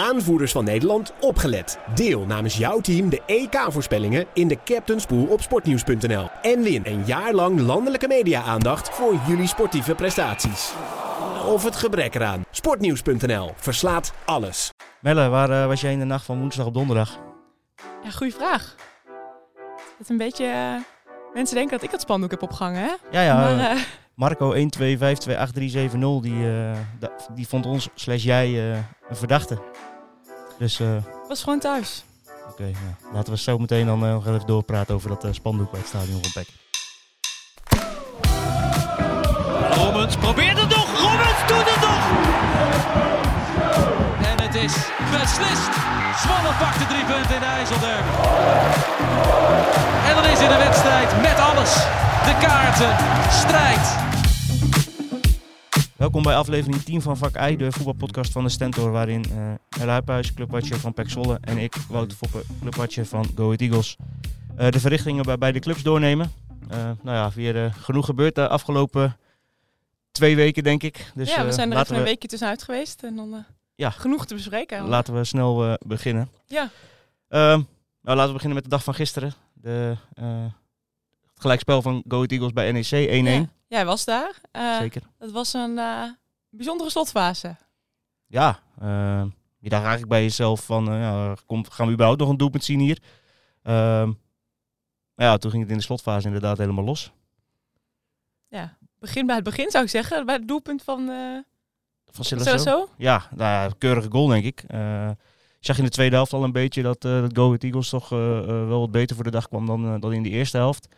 aanvoerders van Nederland, opgelet. Deel namens jouw team de EK-voorspellingen in de Captain's Pool op sportnieuws.nl. En win een jaar lang landelijke media-aandacht voor jullie sportieve prestaties. Of het gebrek eraan. Sportnieuws.nl verslaat alles. Melle, waar eh, was jij in de nacht van woensdag op donderdag? Ja, goede vraag. Het een beetje... eh, mensen denken dat ik het spandoek heb opgehangen, hè? Ja, ja. maar eh, eh, Marco 125287370, die, eh, da- die vond ons, slash jij, eh, een verdachte. Dus eh, was gewoon thuis. oké, nou, laten we zo meteen dan eh, nog even doorpraten over dat eh, spandoek bij het stadion van. Robbins probeert het nog. Robbins doet het nog. En het is beslist. Zwolle pakt de drie punten in de IJsselderby. En dan is in de wedstrijd met alles. De kaarten, strijd. Welkom bij aflevering 10 van Vak I, de voetbalpodcast van de Stentor, waarin eh El Huiphuis, clubwatcher van Pek Zwolle, en ik, Wouter Foppe, clubwatcher van Go Ahead Eagles, eh, de verrichtingen bij beide clubs doornemen. Eh, nou ja, weer genoeg gebeurd de afgelopen twee weken, denk ik. Dus, ja, we zijn er even een we- weekje tussenuit geweest. En dan Ja. genoeg te bespreken. eigenlijk. Laten we snel beginnen. Ja. Ehm, nou, laten we beginnen met de dag van gisteren. De, het gelijkspel van Go Ahead Eagles bij NEC 1-1. Ja. Jij was daar. Eh, Zeker. Het was een eh, bijzondere slotfase. Ja, ehm, je dacht eigenlijk bij jezelf van, eh, ja, komt, gaan we überhaupt nog een doelpunt zien hier? Ehm, maar ja, toen ging het in de slotfase inderdaad helemaal los. Ja. Begin bij het begin zou ik zeggen. Bij het doelpunt van eh Van. Silasso. Ja, nou keurige goal denk ik. Eh, je zag in de tweede helft al een beetje dat, eh dat Go Ahead Eagles toch eh, eh, wel wat beter voor de dag kwam dan, eh, dan in de eerste helft.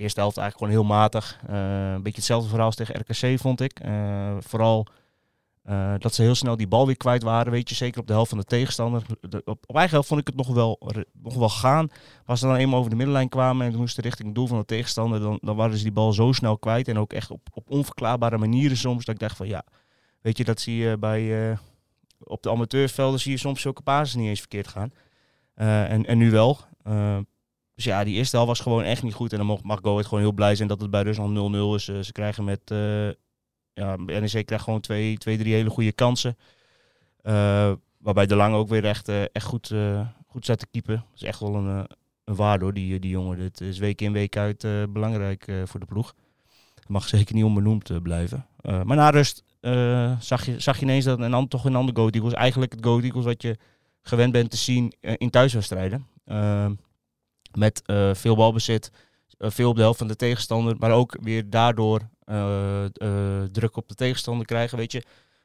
Eerste helft eigenlijk gewoon heel matig. Eh, een beetje hetzelfde verhaal als tegen RKC vond ik. Eh, vooral eh, dat ze heel snel die bal weer kwijt waren, weet je. Zeker op de helft van de tegenstander. De- op, eigen helft vond ik het nog wel, nog wel gaan. Maar als ze dan eenmaal over de middenlijn kwamen en moesten richting het doel van de tegenstander, dan, dan waren ze die bal zo snel kwijt. En ook echt op, op onverklaarbare manieren soms. Dat ik dacht van ja, weet je, dat zie je bij... op de amateurvelden zie je soms zulke passes niet eens verkeerd gaan. En, en nu wel. Dus ja, die eerste helft was gewoon echt niet goed. En dan mag, mag Go Ahead gewoon heel blij zijn dat het bij Rusland 0-0 is. Eh, ze krijgen met... eh ja, NEC krijgt gewoon twee, twee, drie hele goede kansen. Eh, waarbij De Lange ook weer echt, echt goed, goed staat te keepen. Dat is echt wel een, een waarde die, die jongen. Dit is week in, week uit belangrijk voor de ploeg. Mag zeker niet onbenoemd blijven. Maar na rust zag, je, zag je ineens dat een toch een ander Go Ahead Eagles. Eigenlijk het Go Eagles wat je gewend bent te zien in thuiswedstrijden. Ehm, met eh, veel balbezit, eh, veel op de helft van de tegenstander. Maar ook weer daardoor eh, druk op de tegenstander krijgen, weet je.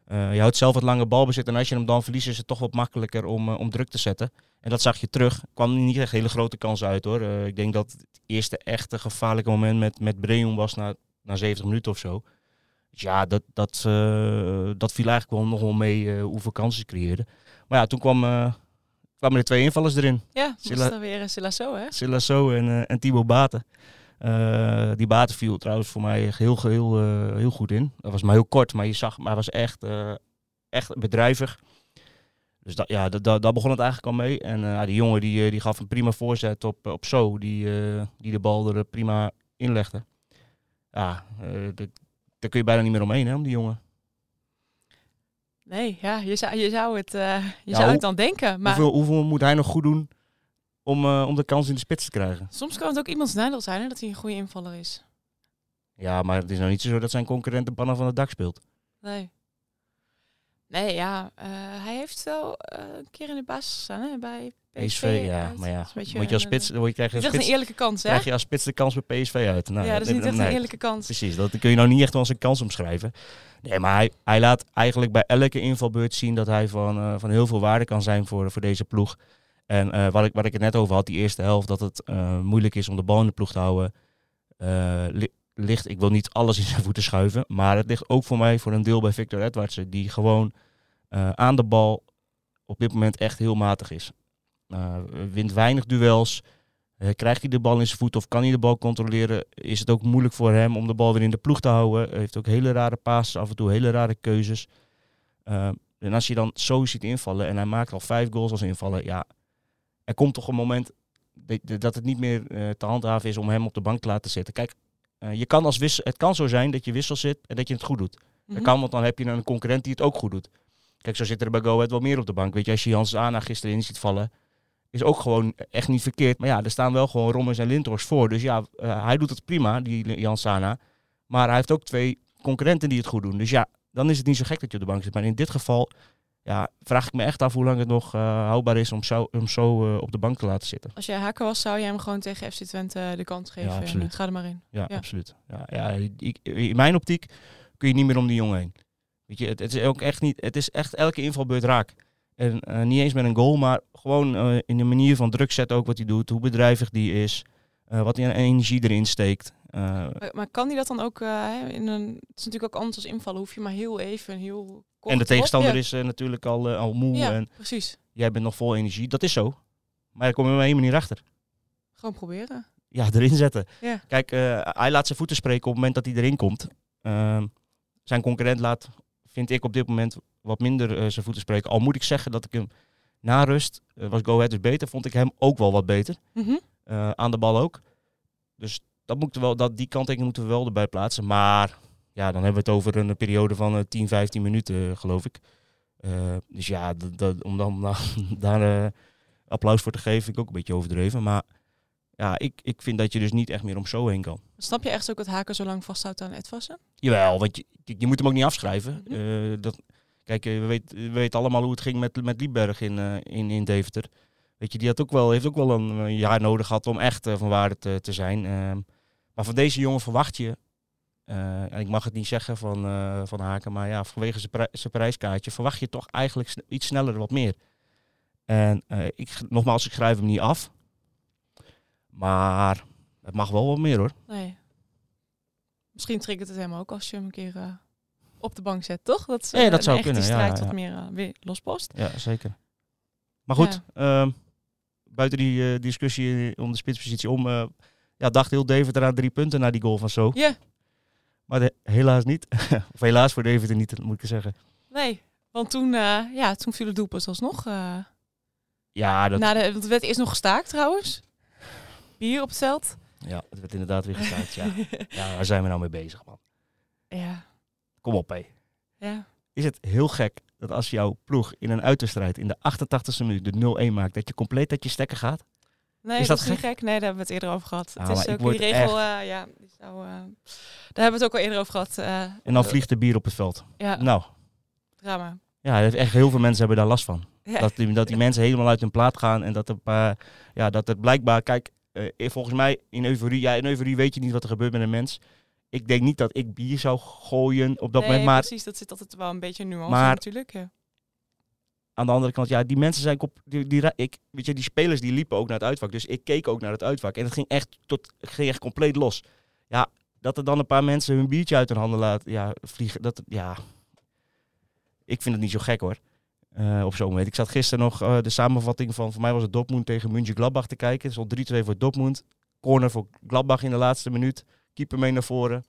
Je houdt zelf wat lange balbezit en als je hem dan verliest is het toch wat makkelijker om, om druk te zetten. En dat zag je terug. Er kwam niet echt hele grote kansen uit hoor. Ik denk dat het eerste echte gevaarlijke moment met, met Breum was na, na 70 minuten of zo. Dus ja, dat, dat, dat viel eigenlijk wel nog wel mee hoeveel kansen ze creëerden. Maar ja, toen kwam, kwamen er twee invallers erin. Ja, Silla- was dan weer een Silasso, hè? Silasso en, eh en Thibaut Baten. Eh, die Baten viel trouwens voor mij heel, heel, eh, heel goed in. Dat was maar heel kort, maar je zag, maar hij was echt, eh, echt bedrijvig. Dus dat, ja, dat, dat, daar begon het eigenlijk al mee. En eh, die jongen die, eh, die gaf een prima voorzet op, op Zo, die, eh, die de bal er prima inlegde. Ja, eh, daar kun je bijna niet meer omheen, hè, om die jongen. Nee, ja, je zou, je zou, het, eh, je Ja, zou het dan denken. Maar Hoeveel, hoeveel moet hij nog goed doen om, eh, om de kans in de spits te krijgen? soms kan het ook iemands nadeel zijn hè, dat hij een goede invaller is. Ja, maar het is nou niet zo dat zijn concurrent de pannen van het dak speelt. Nee. Nee, ja. eh, hij heeft wel een keer in de basis gestaan hè, bij PSV. PSV, ja, uit. maar ja. Moet je als spits, dan krijg je als spits, een eerlijke kans, hè? krijg je als spits de kans bij PSV uit. Nou, ja, dat is niet echt een eerlijke kans. Precies, dat kun je nou niet echt als een kans omschrijven. Nee, maar hij, hij laat eigenlijk bij elke invalbeurt zien dat hij van, eh, van heel veel waarde kan zijn voor, voor deze ploeg. En eh, wat, ik, wat ik het net over had, die eerste helft, dat het eh, moeilijk is om de bal in de ploeg te houden. eh, li- ligt, ik wil niet alles in zijn voeten schuiven, maar het ligt ook voor mij voor een deel bij Victor Edwardsen, die gewoon eh, aan de bal op dit moment echt heel matig is. Eh, wint weinig duels. Eh, krijgt hij de bal in zijn voet of kan hij de bal controleren? Is het ook moeilijk voor hem om de bal weer in de ploeg te houden? Hij heeft ook hele rare passes, af en toe hele rare keuzes. Eh, en als je dan zo ziet invallen en hij maakt al vijf goals als invallen, ja, er komt toch een moment dat- het niet meer te handhaven is om hem op de bank te laten zitten. Kijk, je kan als wissel, het kan zo zijn dat je wissel zit en dat je het goed doet. Dat Mhm. kan, want dan heb je een concurrent die het ook goed doet. Kijk, zo zitten er bij Go Ahead wel meer op de bank. Weet je, als je Jans Ana gisteren in ziet vallen, is ook gewoon echt niet verkeerd. Maar ja, er staan wel gewoon Rommers en Lindhorst voor. Dus ja, eh, hij doet het prima, die Jan Sana. Maar hij heeft ook twee concurrenten die het goed doen. Dus ja, dan is het niet zo gek dat je op de bank zit. Maar in dit geval ja, vraag ik me echt af hoe lang het nog uh, houdbaar is om zo, om zo uh, op de bank te laten zitten. Als jij haker was, zou jij hem gewoon tegen FC Twente de kans geven. Ja, absoluut. Ga er maar in. Ja, ja. absoluut. Ja, ja, ik, in mijn optiek kun je niet meer om die jongen heen. Weet je, het, het, is ook echt niet. Het is echt elke invalbeurt raak. En uh, niet eens met een goal, maar gewoon uh, in de manier van druk zetten ook wat hij doet, hoe bedrijvig die is, uh, wat hij aan energie erin steekt. Maar, maar, kan hij dat dan ook in een? Het is natuurlijk ook anders als invallen. Hoef je maar heel even, heel kort En de tegenstander op, ja. is natuurlijk al, al moe Ja, en precies. jij bent nog vol energie. Dat is zo. Maar daar kom je maar één manier achter. Gewoon proberen. Ja, erin zetten. Ja. Kijk, hij laat zijn voeten spreken op het moment dat hij erin komt. Ehm, zijn concurrent laat, vind ik op dit moment, wat minder uh, zijn voeten spreken. Al moet ik zeggen dat ik hem na rust, uh, was Go Ahead dus beter, vond ik hem ook wel wat beter. Mm -hmm. uh, aan de bal ook. Dus dat moet wel, dat, die kanttekening moeten we wel erbij plaatsen. Maar ja, dan hebben we het over een periode van 10, 15 minuten, geloof ik. dus ja, om dan daar applaus voor te geven, vind ik ook een beetje overdreven. Maar ja, ik, ik vind dat je dus niet echt meer om zo heen kan. Snap je echt ook dat Haken zo lang vasthoudt aan Edvassen? Jawel, want je, je moet hem ook niet afschrijven. Mm -hmm. uh, dat, kijk, uh, we weten we weet allemaal hoe het ging met, met Liebberg in, uh, in, in Deventer. Weet je, die had ook wel, heeft ook wel een jaar nodig gehad om echt van waarde te, te zijn. Ehm, maar van deze jongen verwacht je, en ik mag het niet zeggen van, van Haken, maar ja, vanwege zijn, zijn prijskaartje verwacht je toch eigenlijk iets sneller wat meer. En ik, nogmaals, ik schrijf hem niet af. Maar het mag wel wat meer hoor. Nee. Misschien triggert het hem ook als je hem een keer uh, op de bank zet, toch? Dat, ja, dat zou echt kunnen. die strijd wat meer uh, weer lospost. Ja, zeker. Maar goed, um, buiten die discussie om de spitspositie om, ja, dacht heel David eraan drie punten na die goal van zo. Ja. Maar de, helaas niet. of helaas voor David er niet, moet ik zeggen. Nee, want toen, ja, toen viel het doelpunt alsnog. ja, dat... Na de, want het werd eerst nog gestaakt trouwens. Bier op het veld. Ja, het werd inderdaad weer gestaakt. ja. ja, waar zijn we nou mee bezig, man? Ja. Kom op, hé. Ja. Is het heel gek dat als jouw ploeg in een uiterstrijd in de 88e minuut de 0-1 maakt, dat je compleet uit je stekken gaat? Nee, is dat, dat is niet gek? Nee, daar hebben we het eerder over gehad. Ah, het is ook die regel, uh, ja, die zou, uh, daar hebben we het ook al eerder over gehad. Uh, en dan vliegt de bier op het veld. Ja. Nou. Drama. Ja, echt heel veel mensen hebben daar last van. Ja. Dat, die, dat die mensen helemaal uit hun plaat gaan en dat, er, ja, dat het blijkbaar, kijk, uh, volgens mij in euforie, ja, in euforie weet je niet wat er gebeurt met een mens. Ik denk niet dat ik bier zou gooien op dat nee, moment. Maar, precies, dat zit altijd wel een beetje nuance maar, natuurlijk. Ja. Aan de andere kant, ja, die mensen zijn. Die, die, ik, weet je, die spelers die liepen ook naar het uitvak. Dus ik keek ook naar het uitvak. En het ging echt, tot, ging echt compleet los. Ja, dat er dan een paar mensen hun biertje uit hun handen laten ja, vliegen. Dat, ja, ik vind het niet zo gek hoor. Uh, op zo'n moment. Ik zat gisteren nog uh, de samenvatting van, voor mij was het Dortmund tegen München Gladbach te kijken. Het stond 3-2 voor Dortmund. Corner voor Gladbach in de laatste minuut. Keeper mee naar voren.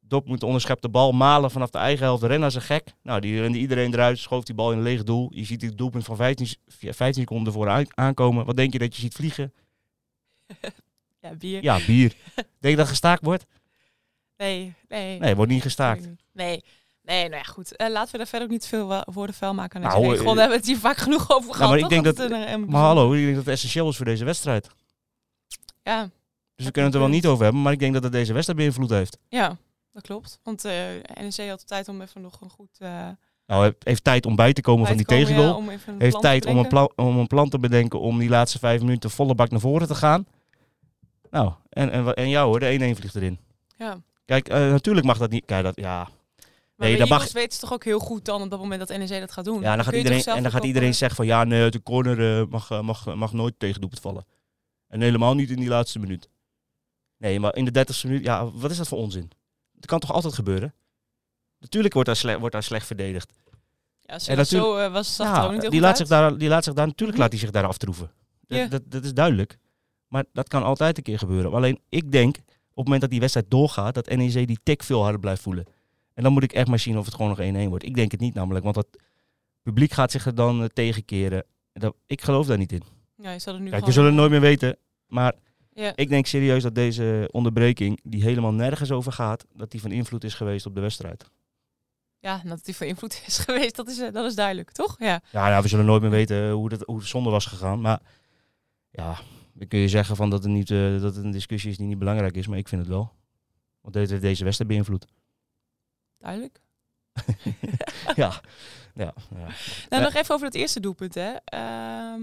Dortmund onderschept de bal. Malen vanaf de eigen helft. Rennen als een gek. Nou, die rende iedereen eruit. Schoof die bal in een leeg doel. Je ziet die doelpunt van 15, 15 seconden voor aankomen. Wat denk je dat je ziet vliegen? ja, bier. Ja, bier. denk je dat gestaakt wordt? Nee, nee. Nee, wordt niet gestaakt. Nee. Nee, nou ja, goed. Uh, laten we daar verder ook niet veel woorden vuil maken. Nou, nou, hebben we het hier vaak genoeg over gehad. Maar ik denk dat, een, maar hallo, ik denk dat het essentieel is voor deze wedstrijd. Ja. Dus we kunnen het er wel niet over hebben, maar ik denk dat het deze wedstrijd beïnvloed heeft. Ja, dat klopt. Want uh, NEC had de tijd om even nog een goed... Uh, nou, heeft, tijd om bij te komen bij van die komen, tegengoal. Ja, heeft tijd om een, plan, om een plan te bedenken om die laatste vijf minuten volle bak naar voren te gaan. Nou, en, en, en jou hoor, de 1-1 vliegt erin. Ja. Kijk, uh, natuurlijk mag dat niet. Kijk, dat, ja, nee, dat mag... weten ze toch ook heel goed dan op dat moment dat NEC dat gaat doen. Ja, dan gaat iedereen, en dan gaat iedereen zeggen van ja, nee, de corner uh, mag, mag, mag nooit tegen doelpunt vallen. En helemaal niet in die laatste minuut. Nee, maar in de dertigste minuut, ja, wat is dat voor onzin? Dat kan toch altijd gebeuren? Natuurlijk wordt daar, slecht, wordt daar slecht verdedigd. Ja, zo, en zo uh, was zag ja, niet heel die, laat zich daar, die laat zich daar, natuurlijk laat hij zich daar aftroeven. Dat, Ja. dat, dat is duidelijk. Maar dat kan altijd een keer gebeuren. Alleen ik denk, op het moment dat die wedstrijd doorgaat, dat NEC die tik veel harder blijft voelen. En dan moet ik echt maar zien of het gewoon nog 1-1 wordt. Ik denk het niet namelijk, want het publiek gaat zich er dan uh, tegenkeren. Dat, ik geloof daar niet in. Ja, je zal nu Kijk, we zullen het nooit meer weten. Maar Ja. ik denk serieus dat deze onderbreking, die helemaal nergens over gaat, dat die van invloed is geweest op de wedstrijd. ja, dat die van invloed is geweest, dat is, eh, dat is duidelijk, toch? Ja. Ja, we zullen nooit meer weten hoe, dat, hoe het zonde was gegaan. Maar ja, dan kun je zeggen van dat, het niet, eh, dat het een discussie is die niet belangrijk is. Maar ik vind het wel. Want heeft deze wedstrijd beïnvloed. Duidelijk. ja. ja, ja. Nou, nog even over het eerste doelpunt, hè. Ehm,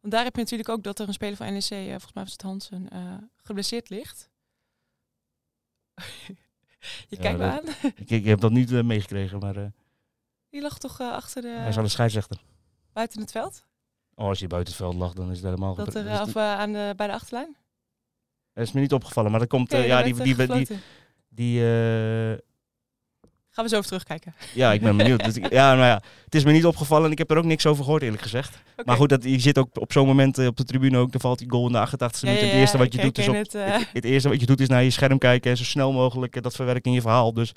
want daar heb je natuurlijk ook dat er een speler van NEC, eh, volgens mij was het Hansen, eh, geblesseerd ligt. je kijkt me dat- aan. Ik, ik heb dat niet eh, meegekregen, maar Die lag toch achter de, hij is aan de scheidsrechter. buiten het veld? Oh, als hij buiten het veld lag, dan is het helemaal... Dat er, dat is, of eh, aan de, bij de achterlijn? dat is me niet opgevallen, maar dat komt... Ja, die, die, die, die, Gaan we zo even terugkijken. ja, ik ben benieuwd. Dus ik- ja, nou ja, het is me niet opgevallen en ik heb er ook niks over gehoord, eerlijk gezegd. Maar goed, dat, je zit ook op zo'n moment eh, op de tribune ook, dan valt die goal in de 88 e minuut. ja, het eerste wat je doet is op, herken het, eh. het, het eerste wat je doet is naar je scherm kijken en zo snel mogelijk eh, dat verwerken in je verhaal. Dus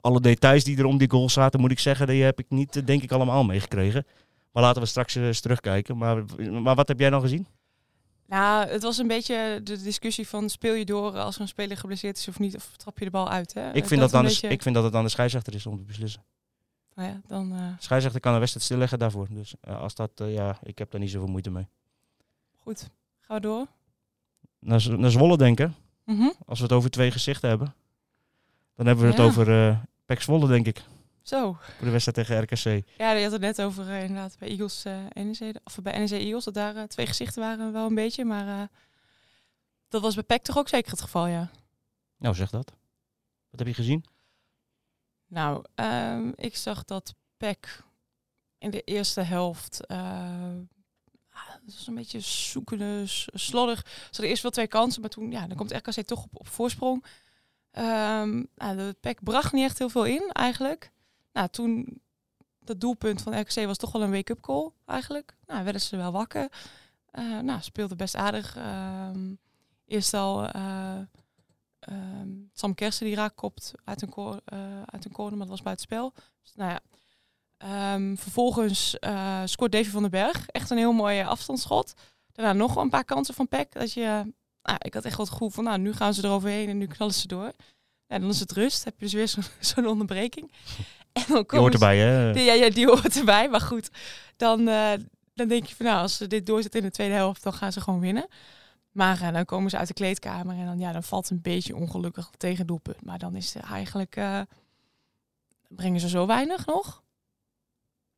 alle details die er om die goal zaten, moet ik zeggen, die heb ik niet, denk ik, allemaal meegekregen. Maar laten we straks eens terugkijken. Maar, maar wat heb jij dan gezien? Nou, het was een beetje de discussie van speel je door als een speler geblesseerd is of niet, of trap je de bal uit. Hè? Ik vind, dat de, beetje- ik vind dat het aan de scheidsrechter is om te beslissen. Nou ja, dan eh, De scheidsrechter kan een wedstrijd stilleggen daarvoor. Dus eh, als dat, eh, ja, ik heb daar niet zoveel moeite mee. goed. Gaan we door. Naar, Z- naar Zwolle denken, Mhm. als we het over twee gezichten hebben. Dan hebben we het over eh Pek Zwolle, denk ik. Zo. Voor de wedstrijd tegen RKC. Ja, je had het net over eh, inderdaad bij Eagles eh NEC, of bij NEC Eagles, dat daar eh, twee gezichten waren wel een beetje, maar dat was bij PEC toch ook zeker het geval, ja. Nou, zeg dat. Wat heb je gezien? Nou, ehm, ik zag dat PEC in de eerste helft, ah, het was een beetje zoekende, slordig. Ze hadden eerst wel twee kansen, maar toen, ja, dan komt RKC toch op, op voorsprong. Nou, de PEC bracht niet echt heel veel in, eigenlijk. Nou, toen, dat doelpunt van RKC was toch wel een wake-up call, eigenlijk. Nou, werden ze wel wakker. Eh nou, speelde best aardig. Ehm, eerst al eh, ehm, Sam Kersen die raak kopt uit een, cor- eh, uit een corner, maar dat was buitenspel. Dus, nou ja. Ehm, vervolgens scoort Davy van den Berg. Echt een heel mooi afstandsschot. Daarna nog een paar kansen van Peck. Dat je, nou, ik had echt wel het gevoel van, nou, nu gaan ze eroverheen en nu knallen ze door. Ja, dan is het rust. Heb je dus weer zo'n onderbreking. Dan komen hoort erbij, hè? die, ja, ja, die hoort erbij. Maar goed, dan, eh, dan denk je van nou, als ze dit doorzet in de tweede helft, dan gaan ze gewoon winnen. Maar eh, dan komen ze uit de kleedkamer en dan, ja, dan valt het een beetje ongelukkig tegen doelpunt. Maar dan is het eigenlijk, eh, brengen ze zo weinig nog.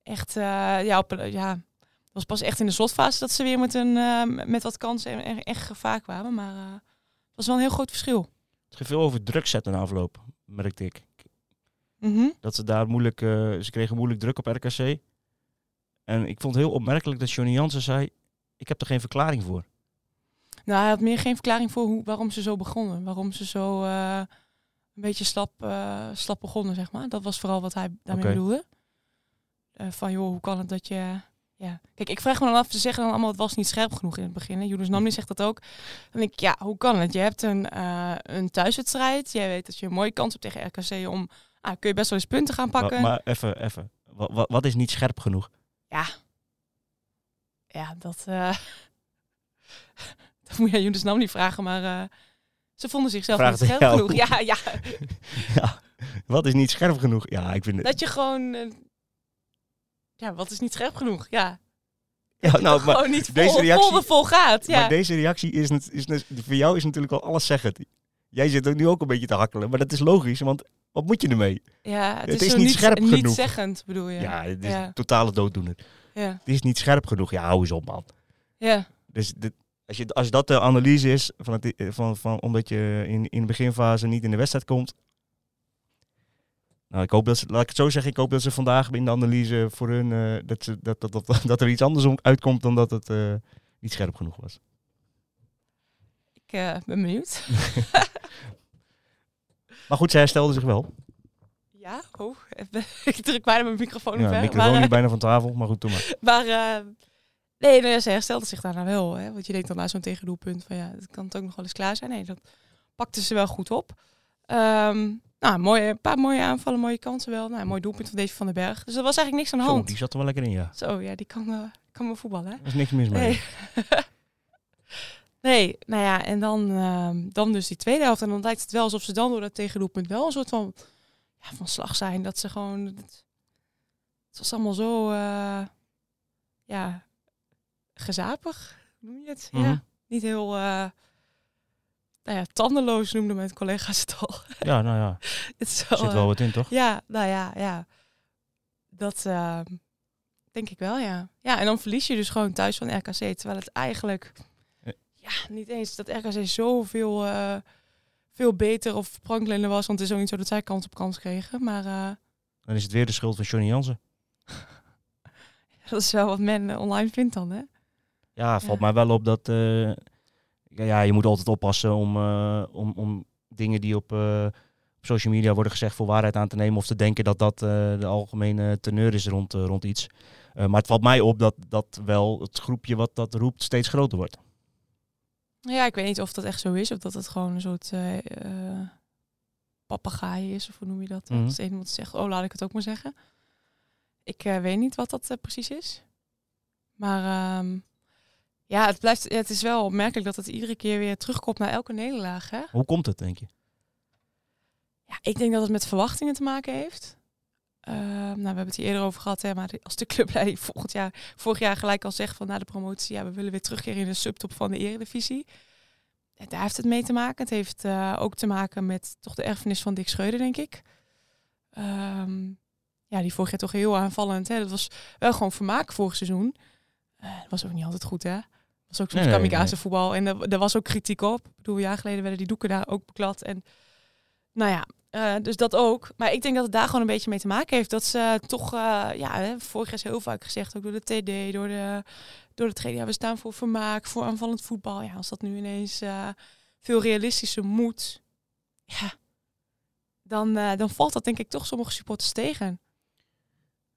Echt, ja, op, ja, het was pas echt in de slotfase dat ze weer met, een, met wat kansen en, en echt gevaar kwamen. Maar het was wel een heel groot verschil. Het ging veel over druk zetten na afloop, merkte ik. Mhm. Dat ze daar moeilijk, eh, ze kregen moeilijk druk op RKC. En ik vond het heel opmerkelijk dat Johnny Jansen zei, ik heb er geen verklaring voor. Nou, hij had meer geen verklaring voor hoe, waarom ze zo begonnen. Waarom ze zo eh, een beetje slap, eh, slap begonnen, zeg maar. Dat was vooral wat hij daarmee bedoelde. Van, joh, hoe kan het dat je... Ja. Kijk, ik vraag me dan af, ze zeggen dan allemaal, het was niet scherp genoeg in het begin. Julius Namli zegt dat ook. Dan denk ik, ja, hoe kan het? Je hebt een, een thuiswedstrijd. Jij weet dat je een mooie kans hebt tegen RKC om... Ah, kun je best wel eens punten gaan pakken. Maar, maar even, even. Wat, wat, wat is niet scherp genoeg? Ja. Ja, dat... eh dat moet je aan Julius Namli vragen, maar... eh, ze vonden zichzelf Vraag niet scherp genoeg. Ja, ja. ja, wat is niet scherp genoeg? Ja, ik vind het... Dat je gewoon... eh, ja, wat is niet scherp genoeg? Ja. ja, nou, maar, gewoon niet vol, deze reactie- vol vol gaat. Ja. maar deze reactie is, is, net- voor jou is natuurlijk al alles zeggend. Jij zit er nu ook een beetje te hakkelen, maar dat is logisch, want wat moet je ermee? ja, het, het is, niet niet, scherp niet genoeg. zeggend, bedoel je. Ja, het is Ja. totale dooddoener. Ja. Het is niet scherp genoeg. Ja, hou eens op, man. ja. Dus dit, als, je, als dat de analyse is, van het, van, van, omdat je in, in de beginfase niet in de wedstrijd komt. Nou, ik hoop dat ze, laat ik het zo zeggen, ik hoop dat ze vandaag in de analyse voor hun, eh, dat, ze, dat, dat, dat, dat er iets anders om- uitkomt dan dat het eh, niet scherp genoeg was. Ik eh, ben benieuwd. Maar goed, ze herstelde zich wel. Ja, oh, ik druk bijna mijn microfoon Ja, op. hè. microfoon maar, nu eh, bijna van tafel, maar goed, doe maar. maar eh, nee, nee, ze herstelde zich daarna wel. Hè? Want je denkt dan na zo'n tegendoelpunt van ja, het kan het ook nog wel eens klaar zijn. Nee, dat pakte ze wel goed op. Ehm, nou, mooie, een paar mooie aanvallen, mooie kansen wel. Nou, een mooi doelpunt van Davy van den Berg. Dus er was eigenlijk niks aan de Zo, hand. die zat er wel lekker in, ja. Zo, ja, die kan, eh, kan wel voetballen. Hè? Er is niks mis mee. Nee. nee, nou ja, en dan, ehm, dan dus die tweede helft. En dan lijkt het wel alsof ze dan door dat tegendoelpunt wel een soort van ja, van slag zijn. Dat ze gewoon... Het, het was allemaal zo... eh, ja, gezapig, noem je het? Mhm. Ja, niet heel... eh, nou ja, tandeloos noemden mijn collega's het al. Ja, nou ja, het er wel, zit eh, wel wat in, toch? ja, nou ja, ja. Dat ehm, denk ik wel, ja. Ja, en dan verlies je dus gewoon thuis van RKC. Terwijl het eigenlijk, Ja. ja, niet eens dat RKC zoveel eh, veel beter of pranklinder was. Want het is ook niet zo dat zij kans op kans kregen. Maar eh, Dan is het weer de schuld van Johnny Jansen. dat is wel wat men eh, online vindt dan, hè? Ja, valt Ja. mij wel op dat... ja, je moet altijd oppassen om, om, om dingen die op, op social media worden gezegd voor waarheid aan te nemen. Of te denken dat dat de algemene teneur is rond, rond iets. Maar het valt mij op dat, dat wel het groepje wat dat roept steeds groter wordt. Ja, ik weet niet of dat echt zo is. Of dat het gewoon een soort eh, papegaai is. Of hoe noem je dat? Mhm. Als een iemand zegt, oh, laat ik het ook maar zeggen. Ik eh, weet niet wat dat precies is. Maar ehm, ja, het, blijft, het is wel opmerkelijk dat het iedere keer weer terugkomt naar elke nederlaag. Hè? Hoe komt het, denk je? Ja, ik denk dat het met verwachtingen te maken heeft. Ehm, nou, we hebben het hier eerder over gehad, hè, maar als de clubleiding volgend jaar, vorig jaar gelijk al zegt van na de promotie, ja, we willen weer terugkeren in de subtop van de eredivisie. Ja, daar heeft het mee te maken. Het heeft eh, ook te maken met toch de erfenis van Dick Schreuder, denk ik. Ehm, ja, die vorig jaar toch heel aanvallend. Hè. Dat was wel gewoon vermaak vorig seizoen. Eh, dat was ook niet altijd goed, hè. Dat was ook soms Nee, kamikaze nee. voetbal. En er, er was ook kritiek op. Ik bedoel, een jaar geleden werden die doeken daar ook beklad. En nou ja, eh, dus dat ook. Maar ik denk dat het daar gewoon een beetje mee te maken heeft. Dat ze toch, eh, ja, vorig jaar is heel vaak gezegd, ook door de TD, door de, door de trainer, ja, we staan voor vermaak, voor aanvallend voetbal. Ja, als dat nu ineens eh, veel realistischer moet, ja, dan, dan valt dat denk ik toch sommige supporters tegen.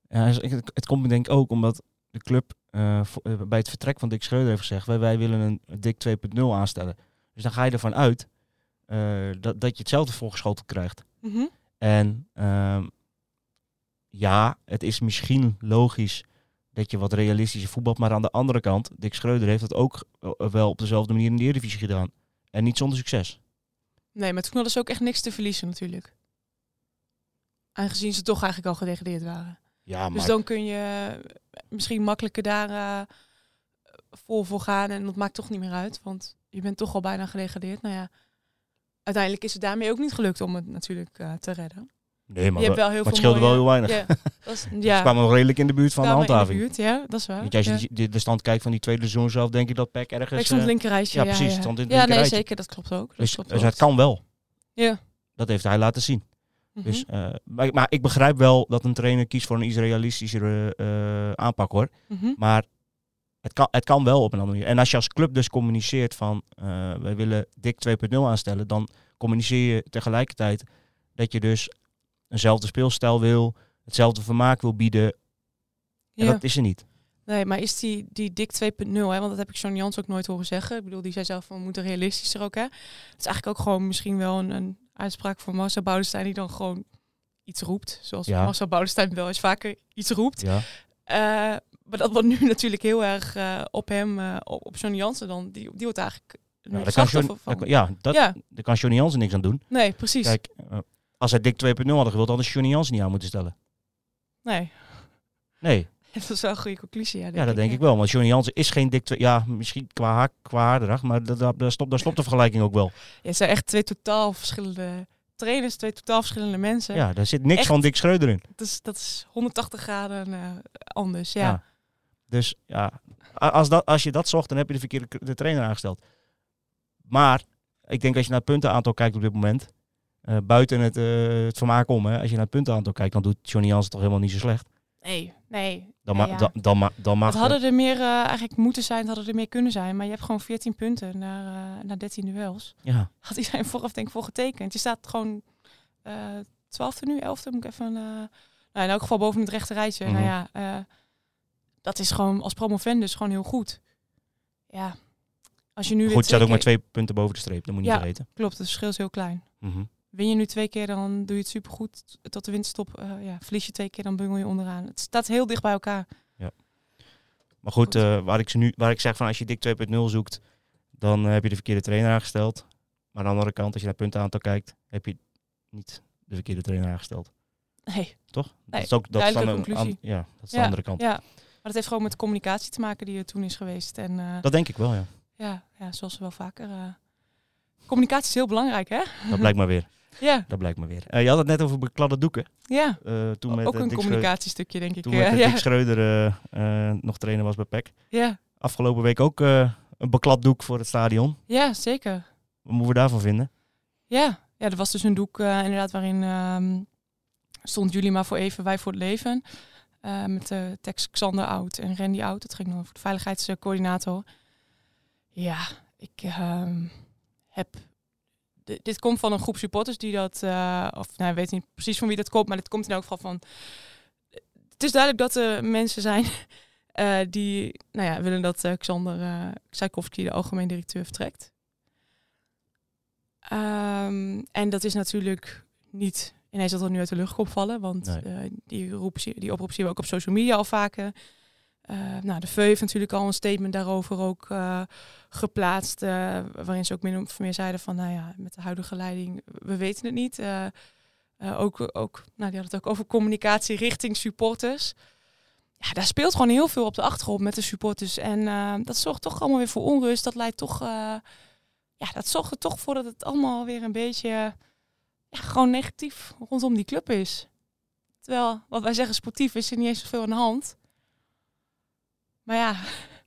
Ja, het, het- komt denk ik ook omdat de club bij het vertrek van Dick Schreuder heeft gezegd... wij, wij willen een Dick 2.0 aanstellen. Dus dan ga je ervan uit dat, dat je hetzelfde voorgeschoteld krijgt. Mhm. En ehm, ja, het is misschien logisch dat je wat realistischer voetbalt. Maar aan de andere kant, Dick Schreuder heeft het ook eh, wel op dezelfde manier in de Eredivisie gedaan. En niet zonder succes. Nee, maar toen hadden ze ook echt niks te verliezen natuurlijk. Aangezien ze toch eigenlijk al gedegradeerd waren. Ja, Dus dan kun je misschien makkelijker daar eh, vol voor gaan. En dat maakt toch niet meer uit. Want je bent toch al bijna gedegradeerd. Nou ja, uiteindelijk is het daarmee ook niet gelukt om het natuurlijk eh, te redden. nee, maar, je hebt wel- heel maar het scheelde wel heel weinig. Ja, dat is, Ze ja kwamen redelijk in de buurt van de kwamen in handhaving. buurt, ja, dat is waar. Want als je ja. de, de stand kijkt van die tweede seizoen zelf, denk je dat PEC ergens... Ik stond eh, het linkerrijtje. ja, Ja, precies, stond in het ja nee, zeker. Dat klopt ook. Dat dus klopt dus het kan wel. Ja. Dat heeft hij laten zien. Mhm. Dus, eh, maar, maar ik begrijp wel dat een trainer kiest voor een iets realistischere aanpak hoor. Mhm. Maar het kan, het kan wel op een andere manier. En als je als club dus communiceert van eh wij willen Dick 2.0 aanstellen, dan communiceer je tegelijkertijd dat je dus eenzelfde speelstijl wil, hetzelfde vermaak wil bieden. En Ja. dat is er niet. Nee, maar is die, die dik 2.0, hè, want dat heb ik John Jans ook nooit horen zeggen. Ik bedoel, die zei zelf van we moeten realistischer ook. Hè. Het is eigenlijk ook gewoon misschien wel een, een uitspraak van Marcel Boudestein die dan gewoon iets roept. Zoals Ja. Marcel Boudestein wel eens vaker iets roept. Ja. Eh, maar dat wordt nu natuurlijk heel erg eh, op hem, eh, op, op John Jansen dan. Die, die wordt eigenlijk Ja, het daar kan, John, van. ja, dat, Ja. daar kan Johnny Jansen niks aan doen. Nee, precies. Kijk, eh, als hij Dick 2.0 hadden gewild, hadden ze Johnny Jansen niet aan moeten stellen. Nee, Nee, dat is wel een goede conclusie. Ja, ja, dat denk ik wel. Want Johnny Jansen is geen Dick 2... Ja, misschien qua, haar, qua maar dat, dat, daar, stopt, daar stopt de vergelijking ook wel. Ja, het zijn echt twee totaal verschillende trainers, twee totaal verschillende mensen. Ja, daar zit niks Echt? van Dick Schreuder in. Dat, is, dat is 180 graden anders. Ja. Ja. Dus ja, als, dat, als je dat zocht, dan heb je de verkeerde de trainer aangesteld. Maar ik denk als je naar het puntenaantal kijkt op dit moment, eh, buiten het, eh, het vermaak om, hè, als je naar het puntenaantal kijkt, dan doet Johnny Jansen toch helemaal niet zo slecht. Nee, nee. Dan, Nee, ma- ja. dan, dan, ma- dan mag Het hadden er meer eh, eigenlijk moeten zijn, het hadden er meer kunnen zijn. Maar je hebt gewoon 14 punten naar, naar 13 duels. ja, Had iedereen vooraf denk ik voor getekend. Je staat gewoon eh 12e nu, 11e moet ik even... nou, in elk geval boven het rechte rijtje. Mhm. Nou ja, eh, dat is gewoon als promovendus gewoon heel goed. Ja, als je nu goed, staat twee ook maar twee punten boven de streep, dat moet je niet Ja. vergeten. Klopt, het verschil is heel klein. Mhm. Win je nu twee keer, dan doe je het supergoed. Tot de winststop, eh ja, verlies je twee keer, dan bungel je onderaan. Het staat heel dicht bij elkaar. Maar goed, Goed. eh, waar, ik ze nu, waar ik zeg van als je Dick 2.0 zoekt, dan eh, heb je de verkeerde trainer aangesteld. Maar aan de andere kant, als je naar puntenaantal kijkt, heb je niet de verkeerde trainer aangesteld. Nee, Toch? dat Nee, is ook dat is dan aan- ja, dat is de Ja, andere kant. ja. Maar dat heeft gewoon met communicatie te maken die er toen is geweest. En eh, Dat denk ik wel, ja. ja, ja, zoals wel vaker. eh, communicatie is heel belangrijk, hè? Dat blijkt maar weer. Ja, Dat blijkt maar weer. Eh, je had het net over bekladde doeken. ja. Toen met, ook een communicatiestukje, denk ik. Toen met ja. Dick Schreuder nog trainer was bij PEC. ja. Afgelopen week ook een beklad doek voor het stadion. ja, zeker. Wat moeten we daarvan vinden? Ja, ja er was dus een doek inderdaad waarin ehm, stond jullie maar voor even, wij voor het leven. Eh, met de tekst Xander Oud en Randy Oud. Dat ging dan over de veiligheidscoördinator. Ja, ik ehm, heb... di- dit komt van een groep supporters die dat... eh, of nou, ik weet niet precies van wie dat komt, maar dit komt in elk geval van... Het is duidelijk dat er mensen zijn eh, die nou ja, willen dat Xander Tchaikovsky, de algemeen directeur, vertrekt. Ehm, en dat is natuurlijk niet ineens dat er nu uit de lucht komt vallen. Want Nee. eh, die, roep, die oproep zien we ook op social media al vaker. Eh, nou, de VEU heeft natuurlijk al een statement daarover ook eh, geplaatst. waarin ze ook min of meer zeiden van, nou ja, met de huidige leiding, we weten het niet. Ook, ook, nou, die hadden het ook over communicatie richting supporters. Ja, daar speelt gewoon heel veel op de achtergrond met de supporters. En dat zorgt toch allemaal weer voor onrust. Dat leidt toch, ja, dat zorgt er toch voor dat het allemaal weer een beetje, ja, gewoon negatief rondom die club is. Terwijl, wat wij zeggen sportief, is er niet eens zoveel aan de hand. Maar ja,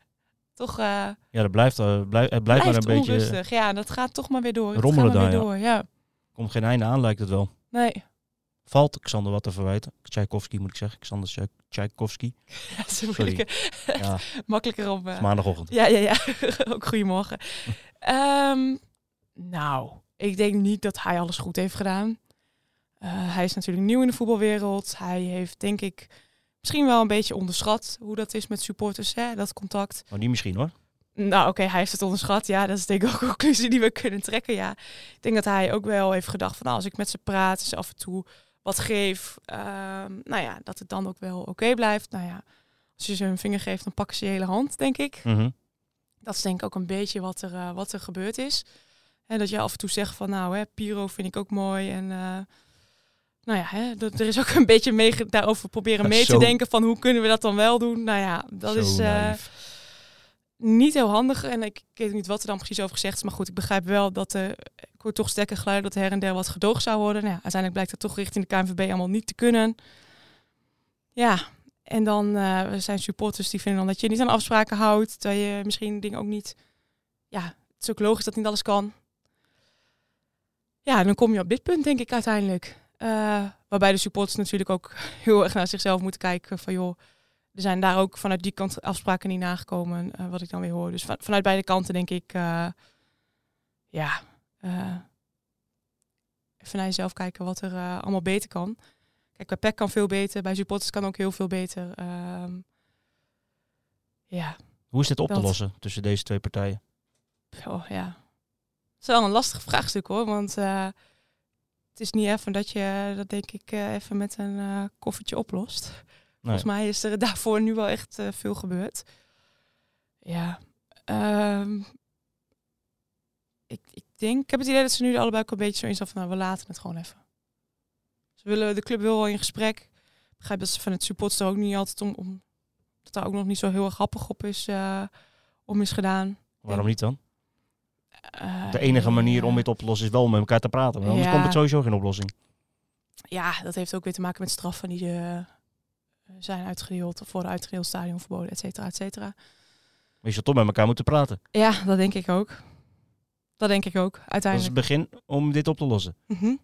toch eh Ja, dat blijft, blijf, het blijft maar een beetje... onrustig. Ja, dat gaat toch maar weer door. Rommelen maar weer daar, door, ja. komt geen einde aan, lijkt het wel. Nee, Valt Xander wat te verwijten? Tchaikovsky moet ik zeggen. Xander Tchai- Tchaikovsky. ja, dat is een Sorry. moeilijke- Ja, makkelijker op. eh, maandagochtend. Ja, ja, ja. Ook goedemorgen. Ehm, nou, ik denk niet dat hij alles goed heeft gedaan. Eh, hij is natuurlijk nieuw in de voetbalwereld. Hij heeft, denk ik, misschien wel een beetje onderschat hoe dat is met supporters, hè, dat contact. Maar niet misschien hoor. Nou, oké, hij heeft het onderschat. Ja, dat is denk ik ook een conclusie die we kunnen trekken. Ja, ik denk dat hij ook wel heeft gedacht van, nou, als ik met ze praat, ze af en toe wat geef, ehm, nou ja, dat het dan ook wel oké blijft. Nou ja, als je ze een vinger geeft, dan pakken ze je hele hand, denk ik. Mhm. Dat is denk ik ook een beetje wat er, eh, wat er gebeurd is. En dat je af en toe zegt van nou, hè, Piro vind ik ook mooi. En eh, nou ja, hè, dat, er is ook een beetje mee, daarover proberen mee zo- te denken van hoe kunnen we dat dan wel doen. Nou ja, dat Zo is eh, niet heel handig. En ik, ik weet niet wat er dan precies over gezegd is. Maar goed, ik begrijp wel dat er, ik hoor toch sterke geluiden dat er her en der wat gedoogd zou worden. Nou ja, uiteindelijk blijkt het toch richting de KNVB allemaal niet te kunnen. Ja, en dan eh, zijn supporters die vinden dan dat je niet aan afspraken houdt. Dat je misschien dingen ook niet... Ja, het is ook logisch dat niet alles kan. Ja, dan kom je op dit punt denk ik uiteindelijk. Eh, waarbij de supporters natuurlijk ook heel erg naar zichzelf moeten kijken van joh, er zijn daar ook vanuit die kant afspraken niet nagekomen, eh, wat ik dan weer hoor. Dus van- vanuit beide kanten denk ik, eh, ja, even naar jezelf kijken wat er allemaal beter kan. Kijk, bij PEC kan veel beter, bij supporters kan ook heel veel beter. Ehm, ja, Hoe is dit op te lossen tussen deze twee partijen? oh, ja. Is wel een lastig vraagstuk hoor, want eh, het is niet even dat je dat denk ik eh, even met een eh, koffertje oplost. Volgens mij is er daarvoor nu wel echt veel gebeurd. Ja. ehm, ik, ik denk, ik heb het idee dat ze nu allebei ook een beetje zo in staan van, nou, we laten het gewoon even. Ze willen, de club wil wel in gesprek. Ik begrijp dat ze van het supporters er ook niet altijd om, om dat daar ook nog niet zo heel erg grappig op is, om is gedaan. Waarom niet dan? Eh, De enige manier om dit op te lossen is wel om met elkaar te praten. Want anders Ja. komt het sowieso geen oplossing. Ja, dat heeft ook weer te maken met straffen die eh, zijn uitgedeeld of worden uitgedeeld, stadionverboden, et cetera, et cetera. Maar je zou toch met elkaar moeten praten. Ja, dat denk ik ook. Dat denk ik ook, Dat is het uiteindelijk. begin om dit op te lossen. Mhm.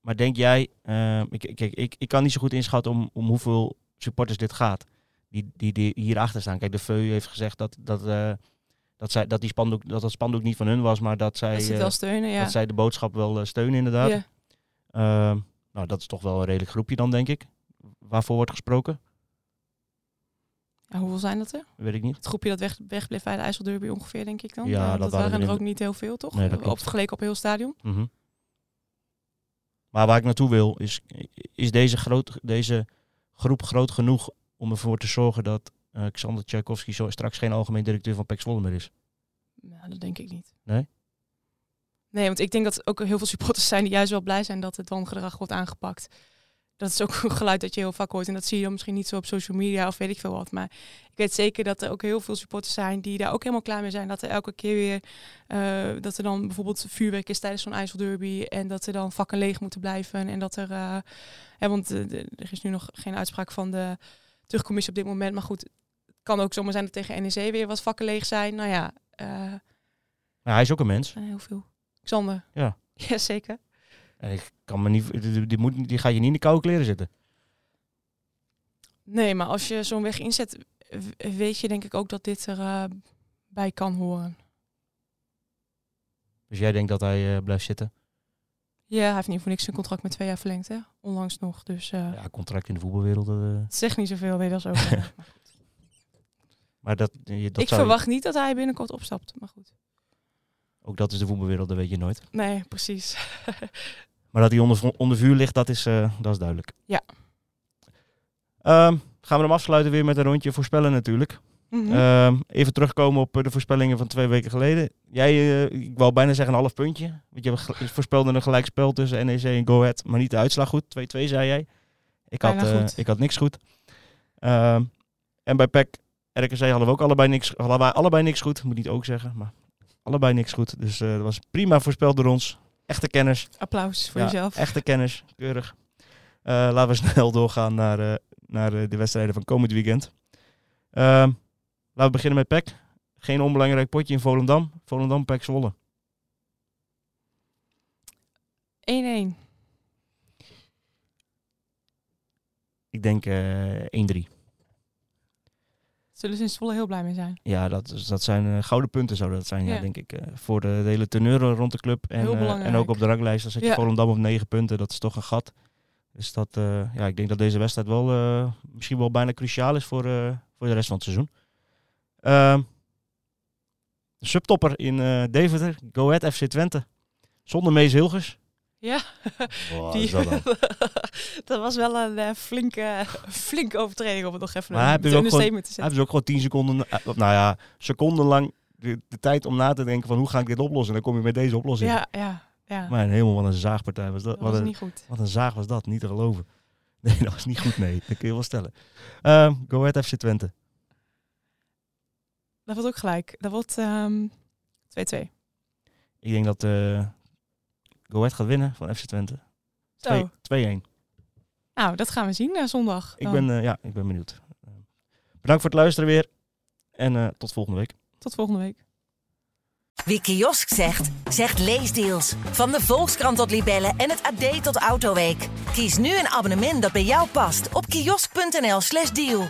Maar denk jij, eh, ik, kijk, ik, ik kan niet zo goed inschatten om, om hoeveel supporters dit gaat. Die, die, die hierachter staan. Kijk, de VEU heeft gezegd dat, dat, eh, dat, zij, dat, die spandoek, dat dat spandoek niet van hun was, maar dat zij, Dat eh, wel steunen, ja. dat zij de boodschap wel eh, steunen inderdaad. Ja. Ehm, nou, dat is toch wel een redelijk groepje dan, denk ik. Waarvoor wordt gesproken? Ja, hoeveel zijn dat er? Weet ik niet. Het groepje dat weg, wegbleef bij de IJsselderby ongeveer, denk ik dan. Ja, Eh, dat dat waren er er ook niet heel veel, toch? Nee, op vergeleken op heel stadion. Mhm. Maar waar ik naartoe wil, is, is deze, groot, deze groep groot genoeg om ervoor te zorgen dat eh, Xander Tchaikovsky zo straks geen algemeen directeur van PEC Zwolle meer is? Nou, dat denk ik niet. Nee? Nee, want ik denk dat ook heel veel supporters zijn die juist wel blij zijn dat het wangedrag wordt aangepakt. Dat is ook een geluid dat je heel vaak hoort. En dat zie je dan misschien niet zo op social media of weet ik veel wat. Maar ik weet zeker dat er ook heel veel supporters zijn die daar ook helemaal klaar mee zijn. Dat er elke keer weer, uh, dat er dan bijvoorbeeld vuurwerk is tijdens zo'n IJsselderby. En dat er dan vakken leeg moeten blijven. En dat er, uh, hè, want uh, er is nu nog geen uitspraak van de terugcommissie op dit moment. Maar goed, kan ook zomaar zijn dat tegen NEC weer wat vakken leeg zijn. Nou ja. ja hij is ook een mens. Heel veel. Xander. Ja. Ja, zeker. En ik kan me niet, die, die, moet, die ga je niet in de koude kleren zitten. Nee, maar als je zo'n weg inzet, weet je denk ik ook dat dit erbij uh, bij kan horen. Dus jij denkt dat hij uh, blijft zitten? Ja, hij heeft niet voor niks een contract met twee jaar verlengd, hè? Onlangs nog. Dus, uh, ja, contract in de voetbalwereld. Uh... Het zegt niet zoveel, nee, dat is ook. maar, dat, dat ik verwacht niet dat hij binnenkort opstapt, maar goed. Ook dat is de voetbalwereld, dat weet je nooit. Nee, precies. maar dat hij onder, onder vuur ligt, dat is, uh, dat is duidelijk. Ja. Um, gaan we hem afsluiten weer met een rondje voorspellen natuurlijk. Mm -hmm. um, even terugkomen op de voorspellingen van twee weken geleden. Jij, uh, ik wou bijna zeggen een half puntje. Want je voorspelde een gelijkspel tussen NEC en Go Ahead, maar niet de uitslag goed. 2-2 zei jij. Ik had, uh, ik had niks goed. Um, en bij PEC RKC hadden we ook allebei niks, hadden wij allebei niks goed. Moet niet ook zeggen, maar allebei niks goed. Dus uh, dat was prima voorspeld door ons. Echte kennis. Applaus voor ja, jezelf. Echte kennis, keurig. Uh, laten we snel doorgaan naar, uh, naar de wedstrijden van komend weekend. Uh, laten we beginnen met PEC. Geen onbelangrijk potje in Volendam. Volendam, PEC Zwolle. 1-1. Ik denk 1-3. Zullen ze in Zwolle heel blij mee zijn? Ja, dat, dat zijn uh, gouden punten zou dat zijn, ja. ja denk ik. Uh, voor de, de, hele teneur rond de club. En, uh, en ook op de ranglijst. Dan zet je ja. Volendam op 9 punten. Dat is toch een gat. Dus dat, ja, ik denk dat deze wedstrijd wel misschien wel bijna cruciaal is voor, voor de rest van het seizoen. Ehm, de subtopper in Deventer. Go Ahead FC Twente. Zonder Mees Hilgers. Ja, wow, die, dat, was wel een uh, flinke, flinke overtreding om het nog even maar een heeft te zetten. Hij heeft ook gewoon 10 seconden, nou ja, secondenlang de, de, tijd om na te denken van hoe ga ik dit oplossen. En dan kom je met deze oplossing. Ja, ja, ja. Maar helemaal wat een zaagpartij was dat. Dat was wat een, niet goed. Wat een zaag was dat, niet te geloven. Nee, dat was niet goed, nee. Dat kun je wel stellen. Uh, Go Ahead FC Twente. Dat wordt ook gelijk. Dat wordt 2-2. Um, ik denk dat uh, Go Ahead gaat winnen van FC Twente. 2-1. Nou, dat gaan we zien uh, zondag. Ik ben, uh, ja, ik ben benieuwd. Bedankt voor het luisteren weer. En uh, tot volgende week. Tot volgende week. Wie kiosk zegt, zegt leesdeals. Van de Volkskrant tot Libellen en het AD tot Autoweek. Kies nu een abonnement dat bij jou past op kiosk.nl/slash deal.